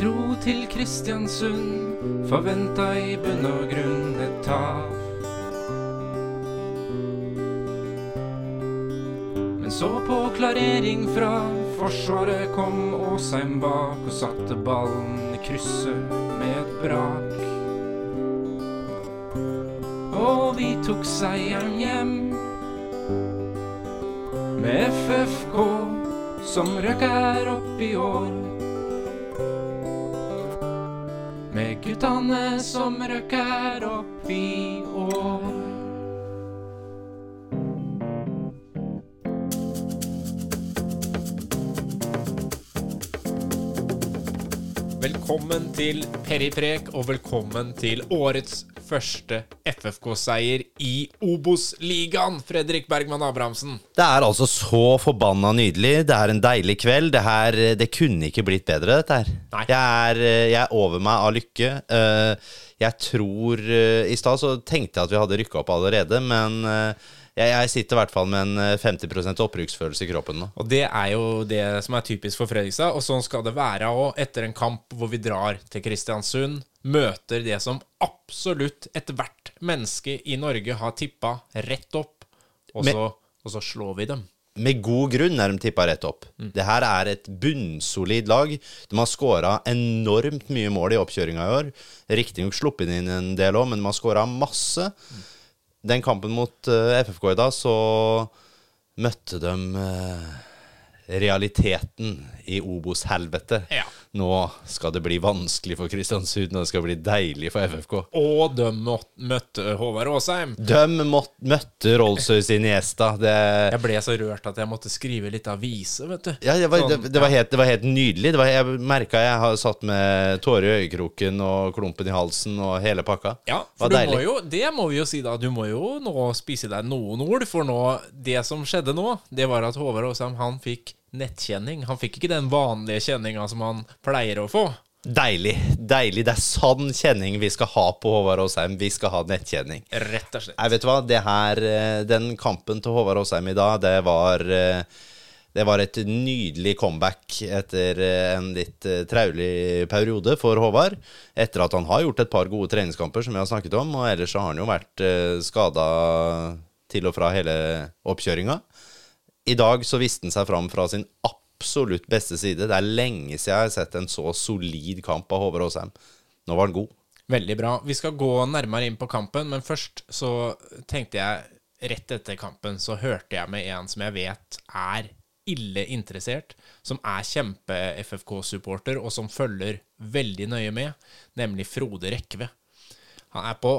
dro til Kristiansund, forventa i bunn og grunn et tap. Men så på klarering fra Forsvaret kom Åsheim bak og satte ballen i krysset med et brak. Og vi tok seieren hjem med FFK som røk her opp i år. Med guttene som røkker opp i år. Velkommen til Periprek, og velkommen til årets første FFK-seier i Obos-ligaen, Fredrik Bergman Abrahamsen. Det er altså så forbanna nydelig. Det er en deilig kveld. Det her, det kunne ikke blitt bedre, dette her. Jeg er, jeg er over meg av lykke. Eh, Jeg tror eh, I stad så tenkte jeg at vi hadde rykka opp allerede, men eh, jeg, sitter i hvert fall med en eh, 50 opprykksfølelse i kroppen nå. Og det er jo det som er typisk for Fredrikstad, og sånn skal det være òg etter en kamp hvor vi drar til Kristiansund, møter det som absolutt ethvert menneske i Norge har tippa rett opp, og så, og så slår vi dem. Med god grunn er de tippa rett opp. Det her er et bunnsolid lag. De har skåra enormt mye mål i oppkjøringa i år. Riktignok sluppet inn en del òg, men de har skåra masse. Den kampen mot uh, FFK i dag, så møtte de uh, realiteten i Obos-helvete. Ja. Nå skal det bli vanskelig for Kristiansund, og det skal bli deilig for FFK. Og de møtte Håvard Aasheim. De møtte Rolls-Royce Iniesta. Det, Jeg ble så rørt at jeg måtte skrive litt avise, vet du. Ja, det var, Sånn, det, det, var helt, det var helt nydelig. Det var, jeg merka jeg har satt med tårer i øyekroken og klumpen i halsen og hele pakka. Ja, Det var for du deilig. må jo, det må vi jo si da, du må jo nå spise deg noen ord, for nå, det som skjedde nå, det var at Håvard Aasheim, han fikk nettkjenning. Han fikk ikke den vanlige kjenninga som han pleier å få. Deilig. deilig. Det er sann kjenning vi skal ha på Håvard Aasheim. Vi skal ha nettkjenning. Rett og slett. Nei, vet du hva? Det her, eh, Den kampen til Håvard Aasheim i dag, det var eh, det var et nydelig comeback etter eh, en litt traulig periode for Håvard. Etter at han har gjort et par gode treningskamper, som vi har snakket om. Og ellers så har han jo vært skada til og fra hele oppkjøringa. I dag så viste han seg fram fra sin absolutt beste side. Det er lenge siden jeg har sett en så solid kamp av Håvard Aasheim. Nå var han god. Veldig bra. Vi skal gå nærmere inn på kampen, men først så tenkte jeg Rett etter kampen så hørte jeg med en som jeg vet er ille interessert, som er kjempe-FFK-supporter, og som følger veldig nøye med, nemlig Frode Rekve. Han er på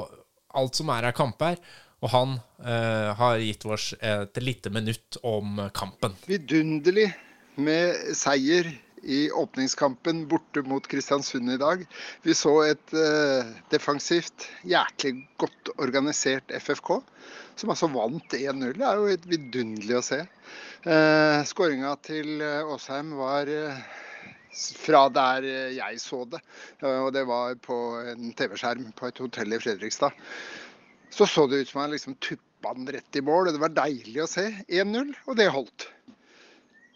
alt som er av kamper, og han eh, har gitt oss et lite minutt om kampen. vidunderlig med seier i åpningskampen borte mot Kristiansund i dag. Vi så et eh, defensivt, jæklig godt organisert FFK, som altså vant 1-0. Det er jo helt vidunderlig å se. Eh, Skåringa til eh, Åsheim var eh, fra der jeg så det, eh, og det var på en TV-skjerm på et hotell i Fredrikstad. Så så det ut som han liksom tuppa den rett i mål, og det var deilig å se. 1-0, og det holdt.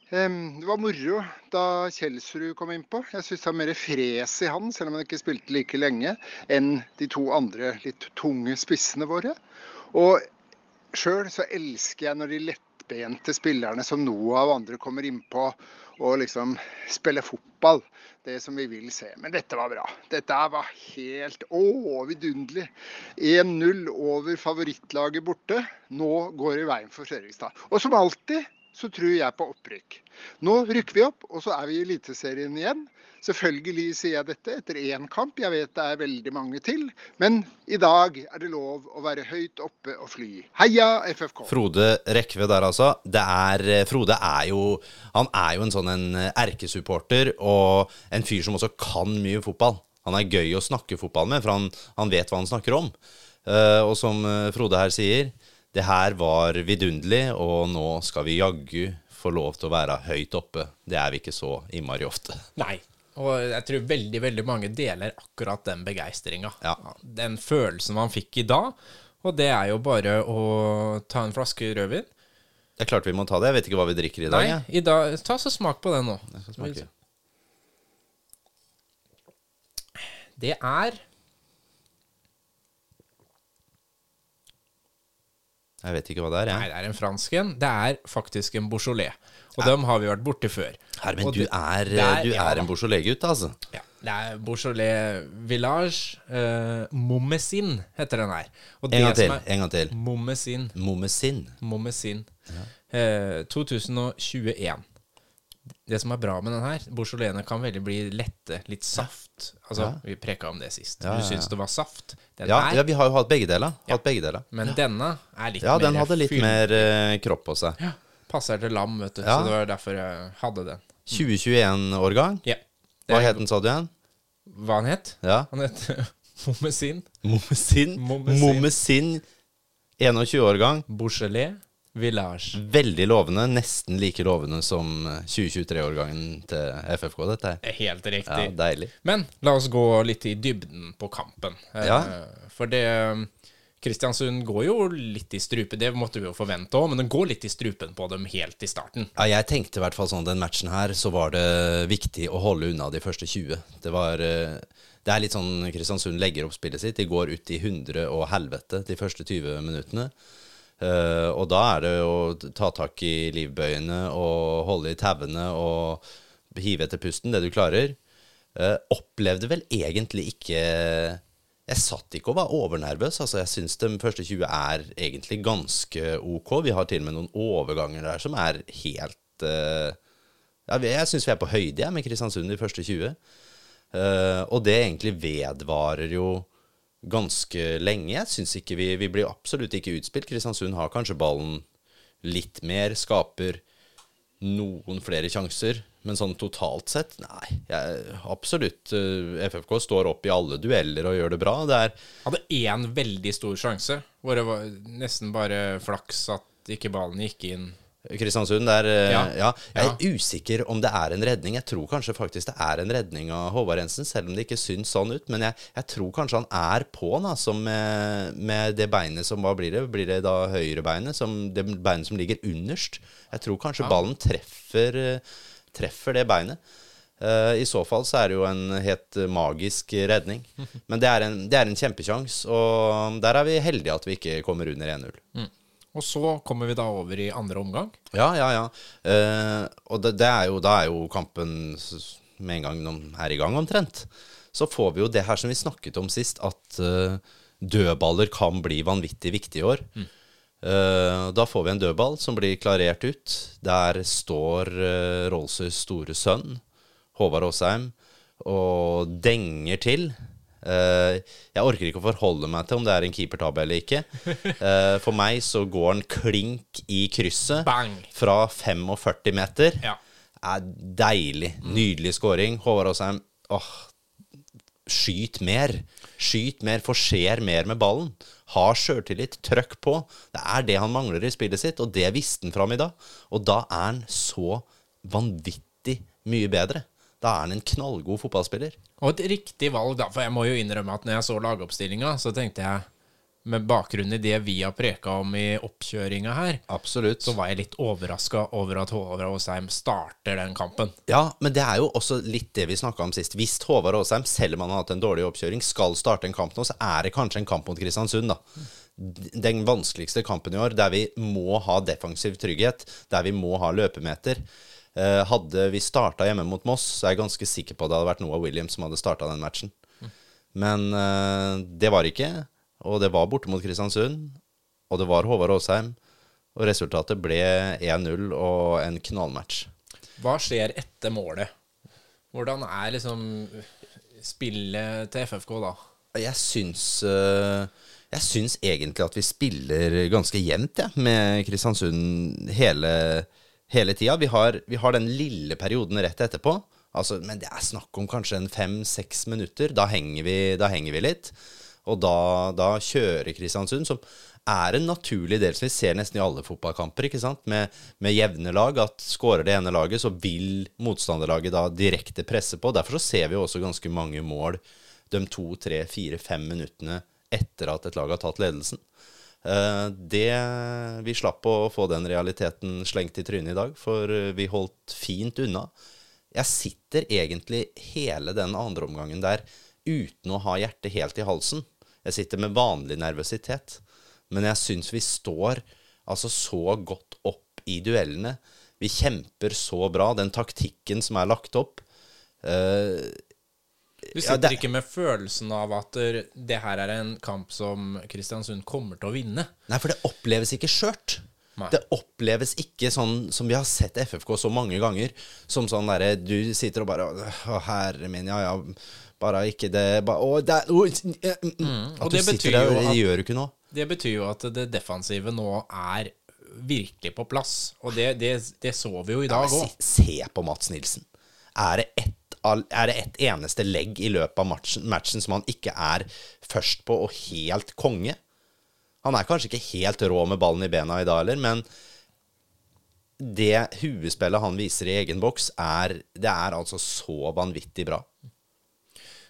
Det var moro da Kjelsrud kom innpå. Jeg syns det var mer fres i han, selv om han ikke spilte like lenge, enn de to andre litt tunge spissene våre. Og sjøl så elsker jeg når de lettbente spillerne som Noah og andre kommer innpå og liksom spille fotball. Det som vi vil se. Men dette var bra. Dette var helt å, vidunderlig. 1-0 over favorittlaget borte. Nå går det i veien for Fredrikstad. Og som alltid så tror jeg på opprykk. Nå rykker vi opp, og så er vi i Eliteserien igjen. Selvfølgelig sier jeg dette etter én kamp, jeg vet det er veldig mange til. Men i dag er det lov å være høyt oppe og fly. Heia FFK! Frode Rekve der, altså. Er, Frode er jo Han er jo en sånn en erkesupporter og en fyr som også kan mye fotball. Han er gøy å snakke fotball med, for han, han vet hva han snakker om. Eh, og som eh, Frode her sier, det her var vidunderlig, og nå skal vi jaggu få lov til å være høyt oppe. Det er vi ikke så innmari ofte. Nei. Og jeg tror veldig veldig mange deler akkurat den begeistringa. Ja. Den følelsen man fikk i dag. Og det er jo bare å ta en flaske rødvin. Det er klart vi må ta det. Jeg vet ikke hva vi drikker i dag. Nei, jeg. i dag, ta så smak på den nå. Det er Jeg vet ikke hva det er, Ja. Nei, det er en fransk en. Det er faktisk en Beaujolais. Og dem har vi vært borti før. Hermen, Og du det- er, det er- du ja er en Beaujolais-gutt, altså. Ja, det er Beaujolais Village. Uh, Mommesin heter den her. En gang til. En gang til. Mommesin. Mommesin. Momesin. Eh, 2021. Det som er bra med den her, Beaujolaisene kan veldig bli lette. Litt saft. Altså, Ja. Vi preka om det sist. Ja, ja, Du ja. syns det var saft. Den Ja, er, ja, vi har jo hatt begge deler. Hatt begge deler. men denne er litt mer Ja, den hadde litt fyll- mer uh, kropp på seg. Ja, Passer til lam, vet du. Ja. Så det var derfor jeg hadde den. 2021-årgang. Ja. Det Hva het den, sa du igjen? Hva han het? Ja. Han het Momesin. Momesin. Momesin. Momesin. 21-årgang. Beaujolais Village. Veldig lovende. Nesten like lovende som eh, 2023-årgangen til FFK, dette her. Er Helt Ja, riktig. deilig. Men la oss gå litt i dybden på kampen. Eh, Ja. For det Kristiansund går jo litt i strupen, det måtte vi jo forvente òg, men den går litt i strupen på dem helt i starten. Ja, jeg tenkte i hvert fall sånn den matchen her, så var det viktig å holde unna de første 20. Det var eh, Det er litt sånn Kristiansund legger opp spillet sitt. De går ut i hundre og helvete de første 20 minuttene. Eh, og da er det å ta tak i livbøyene og holde i tauene og hive etter pusten, det du klarer. Uh, opplevde vel egentlig ikke Jeg satt ikke og var overnervøs. Altså, jeg syns de første 20 er egentlig ganske ok. Vi har til og med noen overganger der som er helt uh, ja, Jeg syns vi er på høyde med Kristiansund de første 20. Eh, og det egentlig vedvarer jo ganske lenge. Jeg syns ikke vi Vi blir absolutt ikke utspilt. Kristiansund har kanskje ballen litt mer, skaper noen flere sjanser. Men sånn totalt sett, nei. Jeg, absolutt. eh, FFK står opp i alle dueller og gjør det bra. Det Hadde én veldig stor sjanse, hvor det var nesten bare flaks at ikke ballen gikk inn. Kristiansund der eh, ja. Ja. Jeg er usikker om det er en redning. Jeg tror kanskje faktisk det er en redning av Håvard Jensen, selv om det ikke syns sånn ut. Men jeg, jeg tror kanskje han er på, altså, med, med det beinet som Hva blir det? Blir det da høyrebeinet? Som det beinet som ligger underst? Jeg tror kanskje ballen treffer, eh, treffer det beinet. Eh, I så fall så er det jo en helt eh, magisk redning. Men det er en, det er en kjempekjangs, og der er vi heldige at vi ikke kommer under 1-0. Og så kommer vi da over i andre omgang. Ja, ja, ja. Eh, og det, det er jo, da er jo kampen med en gang de er i gang, omtrent. Så får vi jo det her som vi snakket om sist, at eh, dødballer kan bli vanvittig viktig i år. Eh, da får vi en dødball som blir klarert ut. Der står uh, Rolsøys store sønn, Håvard Aasheim, og denger til. Eh, jeg orker ikke å forholde meg til om det er en keepertabbe eller ikke. Eh, for meg så går han klink i krysset Bang! fra 45 meter. Ja. Er deilig. Nydelig scoring. Håvard Aasheim åh, Skyt mer. Skyt mer, forser mer med ballen. Ha sjøltillit. Trøkk på. Det er det han mangler i spillet sitt, og det visste han fram i dag. Og da er han så vanvittig mye bedre. Da er han en knallgod fotballspiller. Og et riktig valg, da. For jeg må jo innrømme at når jeg så lagoppstillinga, så tenkte jeg med bakgrunn i det vi har preka om i oppkjøringa her, Absolutt. så var jeg litt overraska over at Håvard Aasheim starter den kampen. Ja, men det er jo også litt det vi snakka om sist. Hvis Håvard Aasheim, selv om han har hatt en dårlig oppkjøring, skal starte en kamp nå, så er det kanskje en kamp mot Kristiansund, da. Den vanskeligste kampen i år, der vi må ha defensiv trygghet, der vi må ha løpemeter. Eh, Hadde vi starta hjemme mot Moss, så er jeg ganske sikker på at det hadde vært Noah Williams som hadde starta den matchen. Men eh, det var ikke, og det var borte mot Kristiansund, og det var Håvard Aasheim, og resultatet ble 1-0 og en knallmatch. Hva skjer etter målet? Hvordan er liksom spillet til FFK da? Jeg syns øh, Jeg syns egentlig at vi spiller ganske jevnt, ja, med Kristiansund hele, hele tida. Vi, vi har den lille perioden rett etterpå. Altså, men det er snakk om kanskje en fem-seks minutter. Da henger, vi, da henger vi litt. Og da, da kjører Kristiansund, som er en naturlig del som vi ser nesten i alle fotballkamper, ikke sant? Med, med jevne lag. At skårer det ene laget, så vil motstanderlaget da direkte presse på. Derfor så ser vi også ganske mange mål de to, tre, fire, fem minuttene etter at et lag har tatt ledelsen. Eh, Det, vi slapp å få den realiteten slengt i trynet i dag, for eh, vi holdt fint unna. Jeg sitter egentlig hele den andre omgangen der uten å ha hjertet helt i halsen. Jeg sitter med vanlig nervøsitet. Men jeg syns vi står altså så godt opp i duellene. Vi kjemper så bra. Den taktikken som er lagt opp. eh, Du Ja, sitter det- ikke med følelsen av at det her er en kamp som Kristiansund kommer til å vinne. Nei, for det oppleves ikke skjørt. Nei. Det oppleves ikke sånn som vi har sett FFK så mange ganger. Som sånn derre Du sitter og bare Å, herre min, ja ja. Bare ikke det bare, Å, det er å, mm, mm. At du sitter der, det gjør du ikke nå. Det betyr jo at det defensive nå er virkelig på plass. Og det, det, det så vi jo i dag òg. Ja, se på Mats Nilsen. Er det ett er det ett eneste legg i løpet av matchen, matchen som han ikke er først på og helt konge? Han er kanskje ikke helt rå med ballen i bena i dag heller, men det huespillet han viser i egen boks, er, det er altså så vanvittig bra.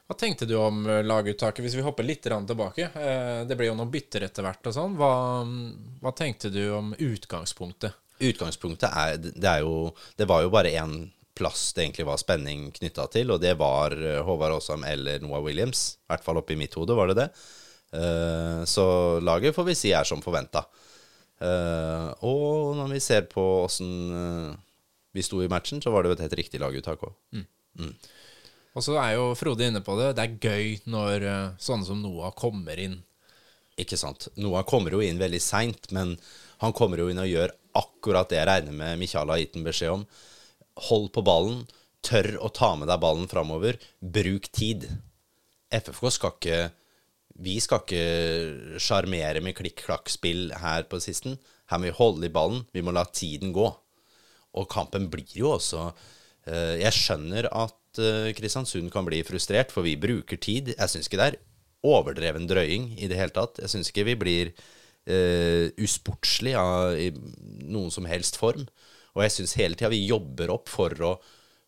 Hva tenkte du om eh, laguttaket, hvis vi hopper litt tilbake? Eh, Det ble jo noen bytter etter hvert og sånn. Hva, hva tenkte du om utgangspunktet? Utgangspunktet er Det, er jo, det var jo bare én plass det egentlig var spenning knytta til, og det var eh, Håvard Aasheim eller Noah Williams. I hvert fall oppi mitt hode var det det. Eh, Så laget får vi si er som forventa. Og når vi ser på åssen vi sto i matchen, så var det jo et helt riktig laguttak òg. Og så er jo Frode inne på det. Det er gøy når eh, sånne som Noah kommer inn. Ikke sant. Noah kommer jo inn veldig seint, men han kommer jo inn og gjør akkurat det jeg regner med Michael har gitt en beskjed om. Hold på ballen. Tør å ta med deg ballen framover. Bruk tid. FFK skal ikke Vi skal ikke sjarmere med klikk-klakk-spill her på sisten. Her må vi holde i ballen. Vi må la tiden gå. Og kampen blir jo også eh, Jeg skjønner at eh, Kristiansund kan bli frustrert, for vi bruker tid. Jeg syns ikke det er overdreven drøying i det hele tatt. Jeg syns ikke vi blir uh, usportslig av- i noen som helst form. Og jeg syns hele tida vi jobber opp for å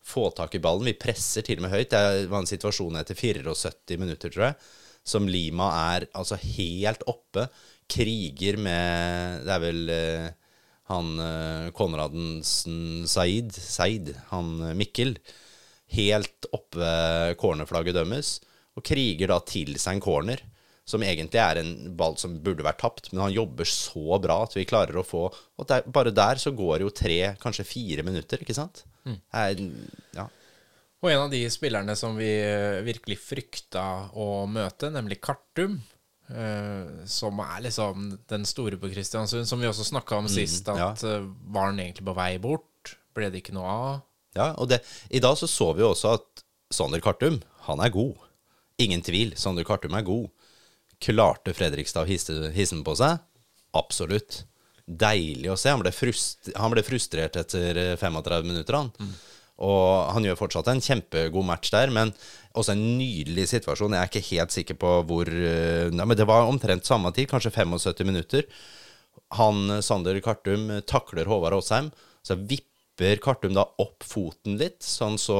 få tak i ballen. Vi presser til og med høyt. Det var en situasjon etter 74 minutter, tror jeg, som Lima er altså helt oppe. Kriger med Det er vel eh, han eh, Konradsen Said, Seid, han eh, Mikkel, helt oppe cornerflagget dømmes, og kriger da til seg en corner, som egentlig er en ball som burde vært tapt, men han jobber så bra at vi klarer å få Og der, bare der så går det jo tre, kanskje fire minutter, ikke sant? Er, ja. Og en av de spillerne som vi eh, virkelig frykta å møte, nemlig Kartum, eh, som er liksom den store på Kristiansund, som vi også snakka om sist, ja. at eh, var han egentlig på vei bort? Ble det ikke noe av? Ja, og det, i dag så så vi jo også at Sander Kartum, han er god. Ingen tvil, Sander Kartum er god. Klarte Fredrikstad å hisse, hisse den på seg? Absolutt. Deilig å se. Han ble, frust, han ble frustrert etter eh, 35 minutter, han. Og han gjør fortsatt en kjempegod match der, men også en nydelig situasjon. Jeg er ikke helt sikker på hvor eh, Nei, men det var omtrent samme tid, kanskje 75 minutter. Han, eh, Sander Kartum, eh, takler Håvard Aasheim. Så vipper Kartum da opp foten litt, sånn så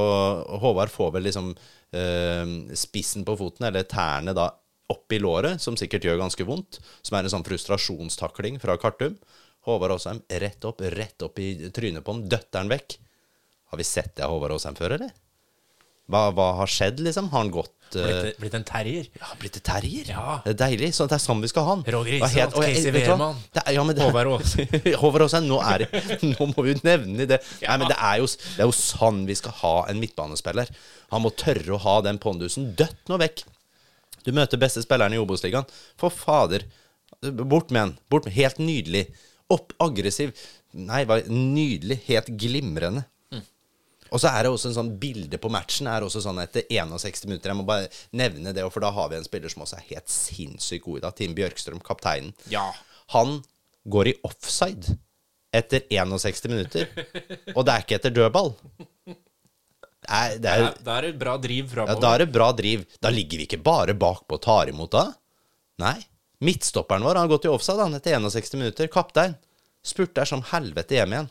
Håvard får vel liksom eh, spissen på foten, eller tærne da opp i låret, som sikkert gjør ganske vondt. Som er en sånn frustrasjonstakling fra Kartum. Håvard Aasheim rett opp, rett opp i trynet på ham. døtter han vekk. Har vi sett det av Håvard Aasheim før, eller? Hva, hva har skjedd, liksom? Har han gått uh... Blitt, blitt en terrier? ja, blitt en terrier? Ja. Det er deilig. Så det er sånn vi skal ha han. Roger er Isholt, Casey? Wehrmann, Ja, Håvard Aasheim. Håvard Aasheim, nå, er nå må vi jo nevne det. Nei, men det er, jo, det er jo sånn vi skal ha en midtbanespiller. Han må tørre å ha den pondusen Døtt nå vekk. Du møter beste spilleren i Obos-ligaen. For fader. Bort med han. Bort med Helt nydelig. Opp, aggressiv. Nei, hva- nydelig. Helt glimrende. Og så er det også en sånn bilde på matchen er også sånn etter 61 minutter. Jeg må bare nevne det, for da har vi en spiller som også er helt sinnssykt god i dag. Tim Bjørkstrøm, kapteinen. Ja. Han går i offside etter 61 minutter. Og det er ikke etter dødball. Det er, det er, Da er det bra driv ja, da er det bra driv. Da ligger vi ikke bare bakpå og tar imot da. Nei. Midtstopperen vår har gått i offside han etter 61 minutter. Kaptein. Spurter som helvete hjem igjen.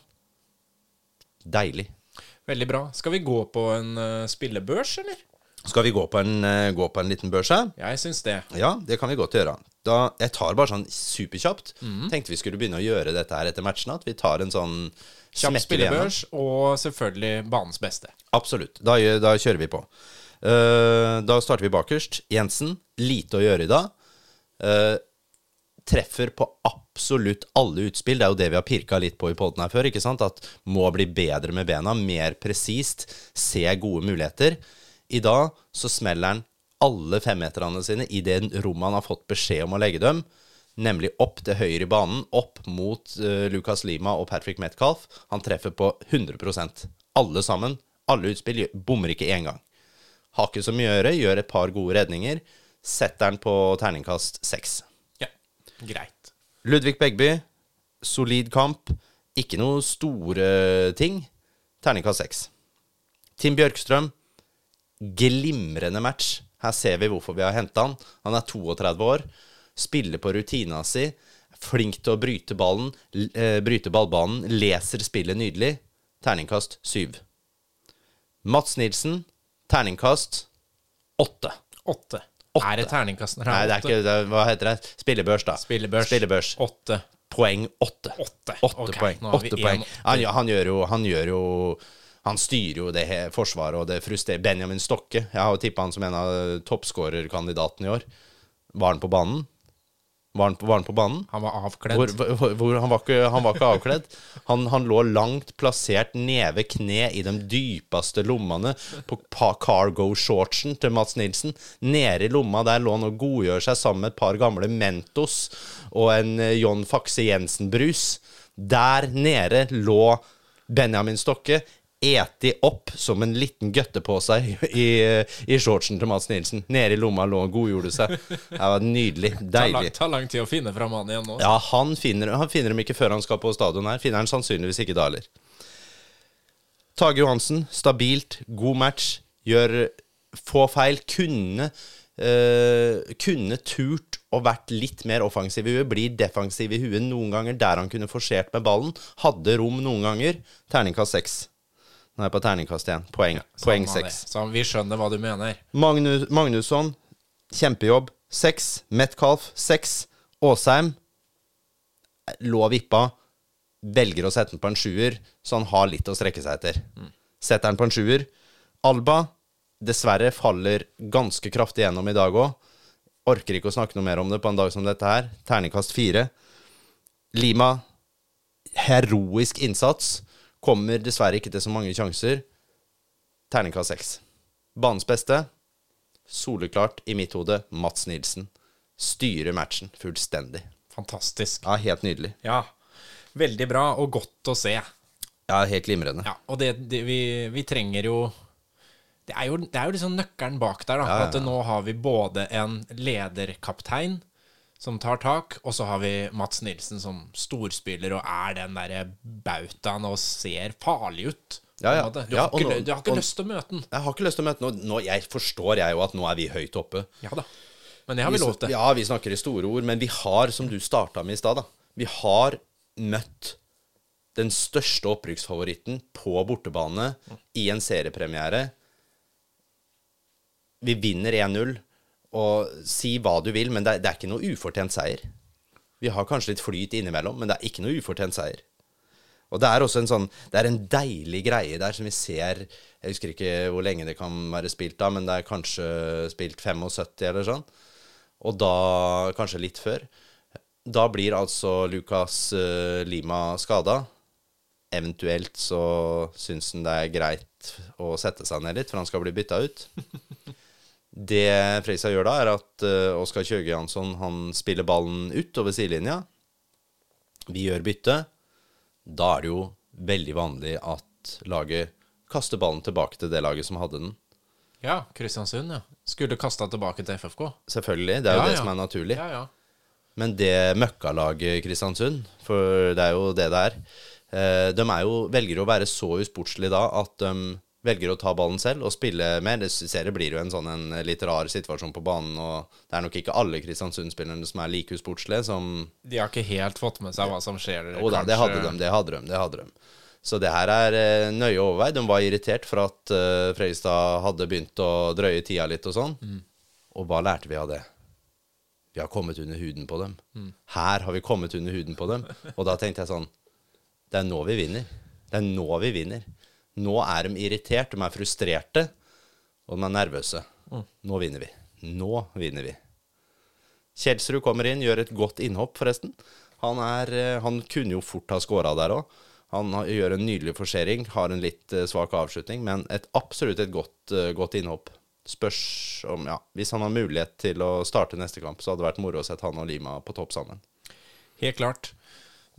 Deilig. Veldig bra. Skal vi gå på en uh, spillebørs, eller? Skal vi gå på en, uh, gå på en liten børs her? Jeg syns det. Ja, det kan vi godt gjøre. Da, jeg tar bare sånn superkjapt. Tenkte vi skulle begynne å gjøre dette her etter matchen. At vi tar en sånn Kjapp spillebørs, og selvfølgelig banens beste. Absolutt. Da, da kjører vi på. Uh, da starter vi bakerst. Jensen, lite å gjøre i dag. Uh, treffer på absolutt alle utspill. Det er jo det vi har pirka litt på i poden her før. ikke sant? At må bli bedre med bena, mer presist, se gode muligheter. I dag så smeller han alle femmeterne sine i det rommet han har fått beskjed om å legge dem, nemlig opp til høyre i banen, opp mot uh, Lucas Lima og Patrick Metcalf. Han treffer på 100 Alle sammen. Alle utspill bommer ikke én gang. Har ikke så mye å gjøre, gjør et par gode redninger. Setter den på terningkast seks. Ja, greit. Ludvig Begby, solid kamp. Ikke noe store ting. Terningkast seks. Tim Bjørkstrøm, glimrende match. Her ser vi hvorfor vi har henta han. Han er 32 år, spiller på rutina si, flink til å bryte ballen, eh, bryte ballbanen, leser spillet nydelig. Terningkast syv. Mats Nilsen, terningkast åtte. Åtte. Er det terningkast Nei, det er ikke det, Hva heter det? Spillebørs, da. Spillebørs. Spillebørs. Åtte. Poeng åtte. Åtte. Åtte okay, poeng. Åtte poeng. Han, han, gjør jo, han gjør jo Han styrer jo det forsvaret, og det frustrerer Benjamin Stokke. Jeg har jo tippa han som en av toppskårerkandidatene i år. Var han på banen? Var han på, var han på banen? Han var avkledd. Hvor, hvor, hvor, han, var ikke, han var ikke avkledd. Han, han lå langt plassert neve kne i de dypeste lommene på cargo-shortsen til Mats Nilsen. Nede i lomma der lå han og godgjør seg sammen med et par gamle Mentos og en eh, John Faxe Jensen-brus. Der nede lå Benjamin Stokke. Eti opp som en liten gøtte på seg i, i shortsen til Mads Nilsen. Nede i lomma lå og godgjorde seg. Det var nydelig. Deilig. lang, tar lang tid å finne fram han igjen nå. Ja, han finner, han finner dem ikke før han skal på stadion her. Finner han sannsynligvis ikke da heller. Tage Johansen, stabilt, god match. Gjør få feil. Kunne Uh, Kunne turt og vært litt mer offensiv i huet. Blir defensiv i huet noen ganger der han kunne forsert med ballen. Hadde rom noen ganger. Terningkast seks. Nå er jeg på terningkast igjen. Poeng. Poeng seks. Så vi skjønner hva du mener. Magnus, Magnusson, kjempejobb. Seks. Metcalf, seks. Åsheim lå vippa. Velger å sette den på en sjuer, så han har litt å strekke seg etter. Setter den på en sjuer. Alba dessverre faller ganske kraftig gjennom i dag òg. Orker ikke å snakke noe mer om det på en dag som dette her. Terningkast fire. Lima heroisk innsats. Kommer dessverre ikke til så mange sjanser. Terningkast seks. Banens beste, soleklart i mitt hode, Mats Nilsen. Styrer matchen fullstendig. Fantastisk. Ja, helt nydelig. Ja. Veldig bra, og godt å se. Ja, helt glimrende. Ja, og det, det vi, vi trenger jo det er, jo det er jo liksom nøkkelen bak der. da Ja, ja, At nå har vi både en lederkaptein som tar tak, og så har vi Mats Nilsen som storspiller og er den derre bautaen og ser farlig ut. Ja, ja. Du, Ja, har ikke, nå- du har ikke og- lyst til å møte den. Jeg har ikke lyst til å møte den. nå, Jeg forstår jeg jo at nå er vi høyt oppe. Ja da. Men det har vi lov til. Ja, vi snakker i store ord, men vi har, som du starta med i stad, da Vi har møtt den største opprykksfavoritten på bortebane i en seriepremiere. Vi vinner 1-0, og si hva du vil, men det er, det er ikke noe ufortjent seier. Vi har kanskje litt flyt innimellom, men det er ikke noe ufortjent seier. Og det er også en sånn Det er en deilig greie der som vi ser Jeg husker ikke hvor lenge det kan være spilt da, men det er kanskje spilt 75 eller sånn. Og da kanskje litt før. Da blir altså Lucas eh, Lima skada. Eventuelt så syns han det er greit å sette seg ned litt, for han skal bli bytta ut. Det Freisa gjør da, er at uh, Oskar Kjøge Jansson han spiller ballen ut over sidelinja. Vi gjør bytte. Da er det jo veldig vanlig at laget kaster ballen tilbake til det laget som hadde den. Ja, Kristiansund, ja. Skulle kasta tilbake til FFK. Selvfølgelig, det er jo Ja, det ja. som er naturlig. Ja, ja. Men det møkkalaget Kristiansund, for det er jo det det er eh, De er jo, velger å være så usportslige da at de velger å ta ballen selv og spille mer. Det ser det blir jo en sånn en litt rar situasjon på banen, og det er nok ikke alle Kristiansund-spillerne som er like usportslige som De har ikke helt fått med seg hva som skjer. Jo da, det hadde de, det hadde de, det hadde de. Så det her er eh, nøye overveid. De var irritert for at uh, Fredrikstad hadde begynt å drøye tida litt og sånn. Og hva lærte vi av det? Vi har kommet under huden på dem. Her har vi kommet under huden på dem. Og da tenkte jeg sånn Det er nå vi vinner. Det er nå vi vinner. Nå er de irritert, de er frustrerte. Og de er nervøse. Nå vinner vi. Nå vinner vi. Kjelsrud kommer inn, gjør et godt innhopp, forresten. Han, er, eh, han kunne jo fort ha skåra der òg. Han gjør en nydelig forsering, har en litt eh, svak avslutning, men et, absolutt et godt, eh, godt innhopp. Spørs om Ja, hvis han har mulighet til å starte neste kamp, så hadde det vært moro å sette han og Lima på topp sammen. Helt klart.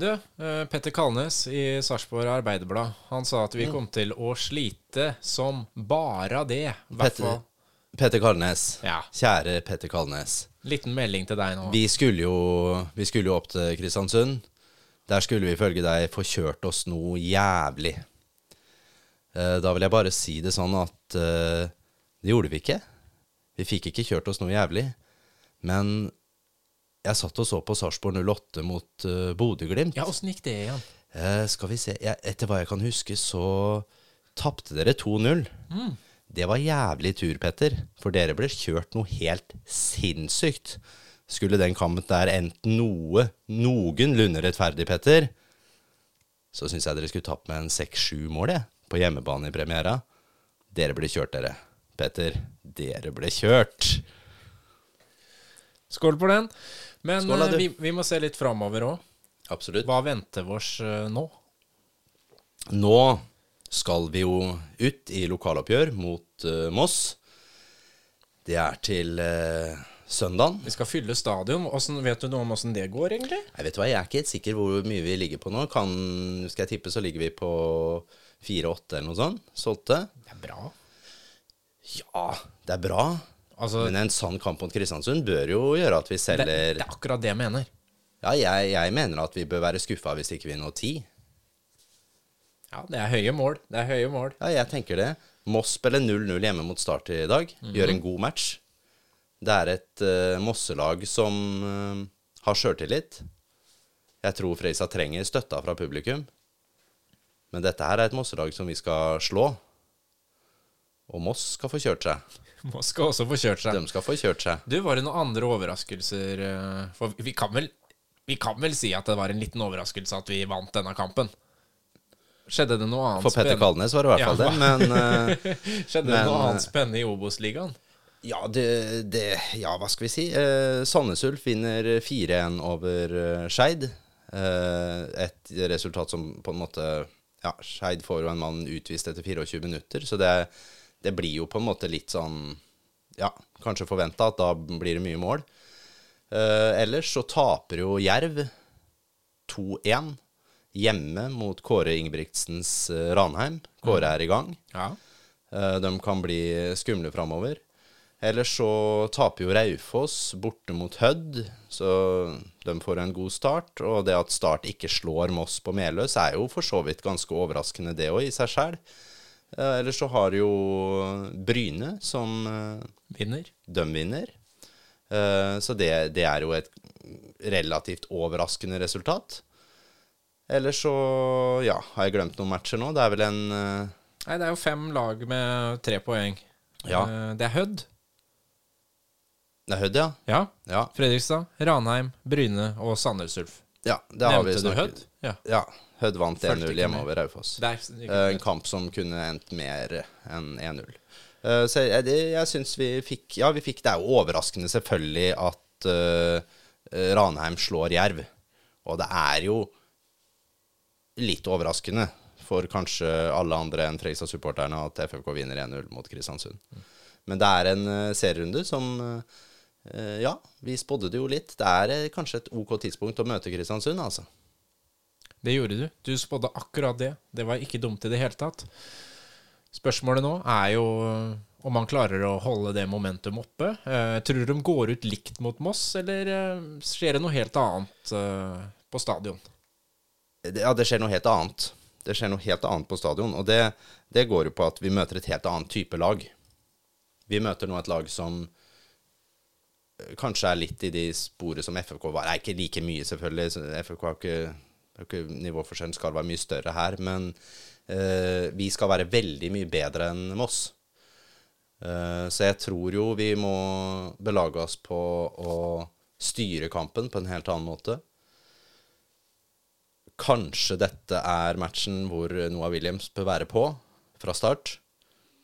Du, eh, Petter Kalnes i Sarpsborg Arbeiderblad, han sa at vi kom til å slite som bare det. Petter. Petter Kalnes. Ja. Kjære Petter Kalnes. Liten melding til deg nå. Vi skulle jo, vi skulle jo opp til Kristiansund. Der skulle vi ifølge deg få kjørt oss noe jævlig. Eh, Da vil jeg bare si det sånn at eh, det gjorde vi ikke. Vi fikk ikke kjørt oss noe jævlig. Men jeg satt og så på Sarpsborg 08 mot uh, Bodø-Glimt. Ja, åssen gikk det igjen? Uh, skal vi se jeg, Etter hva jeg kan huske, så tapte dere 2-0. Det var jævlig tur, Petter, for dere ble kjørt noe helt sinnssykt. Skulle den kampen der endt noe noenlunde rettferdig, Petter, så syns jeg dere skulle tapt med en seks-sju mål, jeg, på hjemmebane i premiera. Dere ble kjørt, dere. Petter, dere ble kjørt. Skål på den. Men Skål da, eh, du. vi, vi må se litt framover òg. Absolutt. Hva venter oss eh, nå? Nå skal vi jo ut i lokaloppgjør mot eh, Moss. Det er til uh, søndagen. Vi skal fylle stadion. Hvordan, vet du noe om åssen det går, egentlig? Jeg vet hva, jeg er ikke helt sikker hvor mye vi ligger på nå. Kan, skal jeg tippe, så ligger vi på 4-8 eller noe sånt. Solgte. Det er bra. Ja, det er bra. Altså, Men en sann kamp mot Kristiansund bør jo gjøre at vi selger det er akkurat det jeg mener. Ja, jeg, jeg mener at vi bør være skuffa hvis ikke vi når ti. Ja, det er høye mål. Det er høye mål. Ja, jeg tenker det. Moss spiller 0-0 hjemme mot Start i dag. Gjør en god match. Det er et uh, Mosselag som uh, har sjøltillit. Jeg tror Freisa trenger støtta fra publikum. Men dette her er et Mosselag som vi skal slå. Og Moss skal få kjørt seg. Moss skal også få kjørt seg. De skal få kjørt seg. Du, var det noen andre overraskelser? eh, For vi kan vel Vi kan vel si at det var en liten overraskelse at vi vant denne kampen? Skjedde det noe annet For Petter Kalnes var det i hvert Ja, fall det. Men eh, Skjedde det noe eh, annet spennende i Obos-ligaen? ja, det, det Ja, hva skal vi si? Eh, Sandnes Ulf vinner 4-1 over Skeid. Eh, et resultat som på en måte Ja, Skeid får jo en mann utvist etter 24 minutter, så det, det blir jo på en måte litt sånn Ja, kanskje forventa at da blir det mye mål. Uh, ellers så taper jo Jerv 2-1 hjemme mot Kåre Ingebrigtsens uh, Ranheim. Kåre er i gang. Ja. Uh, De kan bli skumle framover. Ellers så taper jo Raufoss borte mot Hødd, så de får en god start. Og det at Start ikke slår Moss på Meløs, er jo for så vidt ganske overraskende, det òg, i seg sjæl. Ellers så har jo Bryne, som eh, Vinner. de vinner. Eh, Så det, det er jo et relativt overraskende resultat. Ellers så, ja, har jeg glemt noen matcher nå. Det er vel en eh, Nei, det er jo fem lag med tre poeng. Ja. Det er Hødd. Det er Hødd, ja. Ja. Ja, Fredrikstad, Ranheim, Bryne og Sandnes Ulf. Ja det har vi Nevnte du snakket Hødd? Ja. Ja, Hødd vant 1-0 hjemme over Raufoss. Eh, En kamp som kunne endt mer enn 1-0. Eh, Så jeg, jeg syns vi fikk Ja, vi fikk Det er jo overraskende selvfølgelig at uh, Ranheim slår Jerv. Og det er jo litt overraskende for kanskje alle andre enn Fredrikstad-supporterne at FFK vinner 1-0 mot Kristiansund. Men det er en serierunde som eh, Ja, vi spådde det jo litt. Det er eh, kanskje et ok tidspunkt å møte Kristiansund, altså. Det gjorde du. Du spådde akkurat det. Det var ikke dumt i det hele tatt. Spørsmålet nå er jo eh, om man klarer å holde det momentum oppe. Eh, tror du de går ut likt mot Moss, eller eh, skjer det noe helt annet eh, på stadion? ja, det skjer noe helt annet. Det skjer noe helt annet på stadion, og det, det går jo på at vi møter et helt annet type lag. Vi møter nå et lag som eh, kanskje er litt i de sporet som FFK var. Det er ikke like mye, selvfølgelig. FFK har ikke, har ikke Nivåforskjellen skal være mye større her, men eh, vi skal være veldig mye bedre enn Moss. Eh, så jeg tror jo vi må belage oss på å styre kampen på en helt annen måte. Kanskje dette er matchen hvor Noah Williams bør være på fra start.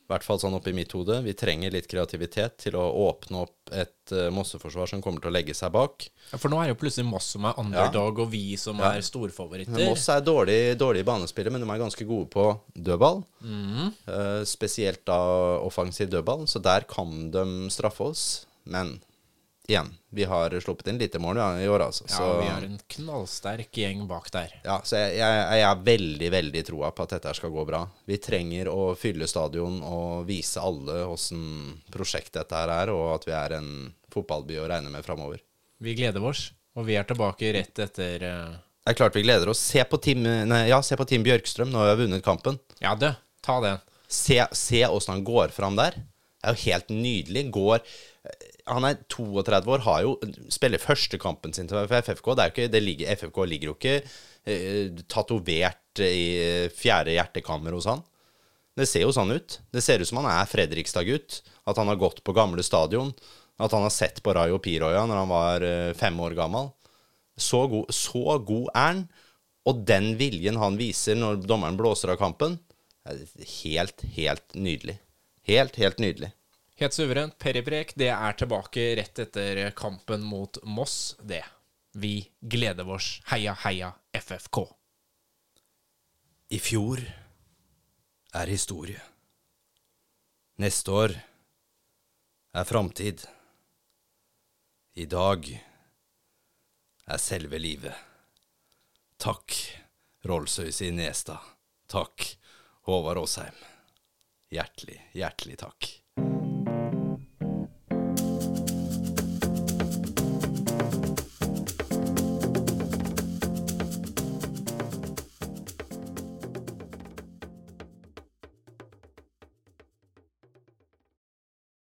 I hvert fall sånn oppi mitt hode. Vi trenger litt kreativitet til å åpne opp et uh, Mosseforsvar som kommer til å legge seg bak. Ja, For nå er jo plutselig Moss som er underdog, og vi som Ja. er storfavoritter. Moss er dårlig, dårlige banespillere, men de er ganske gode på dødball. Eh, spesielt da offensiv dødball, så der kan de straffe oss. Men igjen, vi har sluppet inn lite mål i år, altså. Ja, vi har en knallsterk gjeng bak der. ja, så jeg, jeg, jeg er veldig, veldig troa på at dette skal gå bra. Vi trenger å fylle stadion og vise alle åssen prosjekt dette her er, og at vi er en fotballby å regne med framover. Vi gleder oss, og vi er tilbake rett etter eh, Det er klart vi gleder oss. Se på Team, nei, ja, se på team Bjørkstrøm, nå har vi vunnet kampen. Ja, du, ta den. Se, se åssen han går fram der. Det er jo helt nydelig. Går Han er 32 år, har jo spiller første kampen sin til FFK. Det ikke, det ligger, FFK ligger jo ikke eh, tatovert i fjerde hjertekammer hos han. Det ser jo sånn ut. Det ser ut som han er Fredrikstad-gutt. At han har gått på gamle stadion. At han har sett på Rayo Piroya når han var eh, fem år gammel. Så god, så god er han. Og den viljen han viser når dommeren blåser av kampen, er helt, helt nydelig. Helt, helt nydelig. Helt suverent. Peribrek, det er tilbake rett etter kampen mot Moss, det. Vi gleder oss. Heia, heia FFK. I fjor er historie. Neste år er framtid. I dag er selve livet. Takk, Rolsøys i Nestad. Takk, Håvard Aasheim. Hjertelig, hjertelig takk.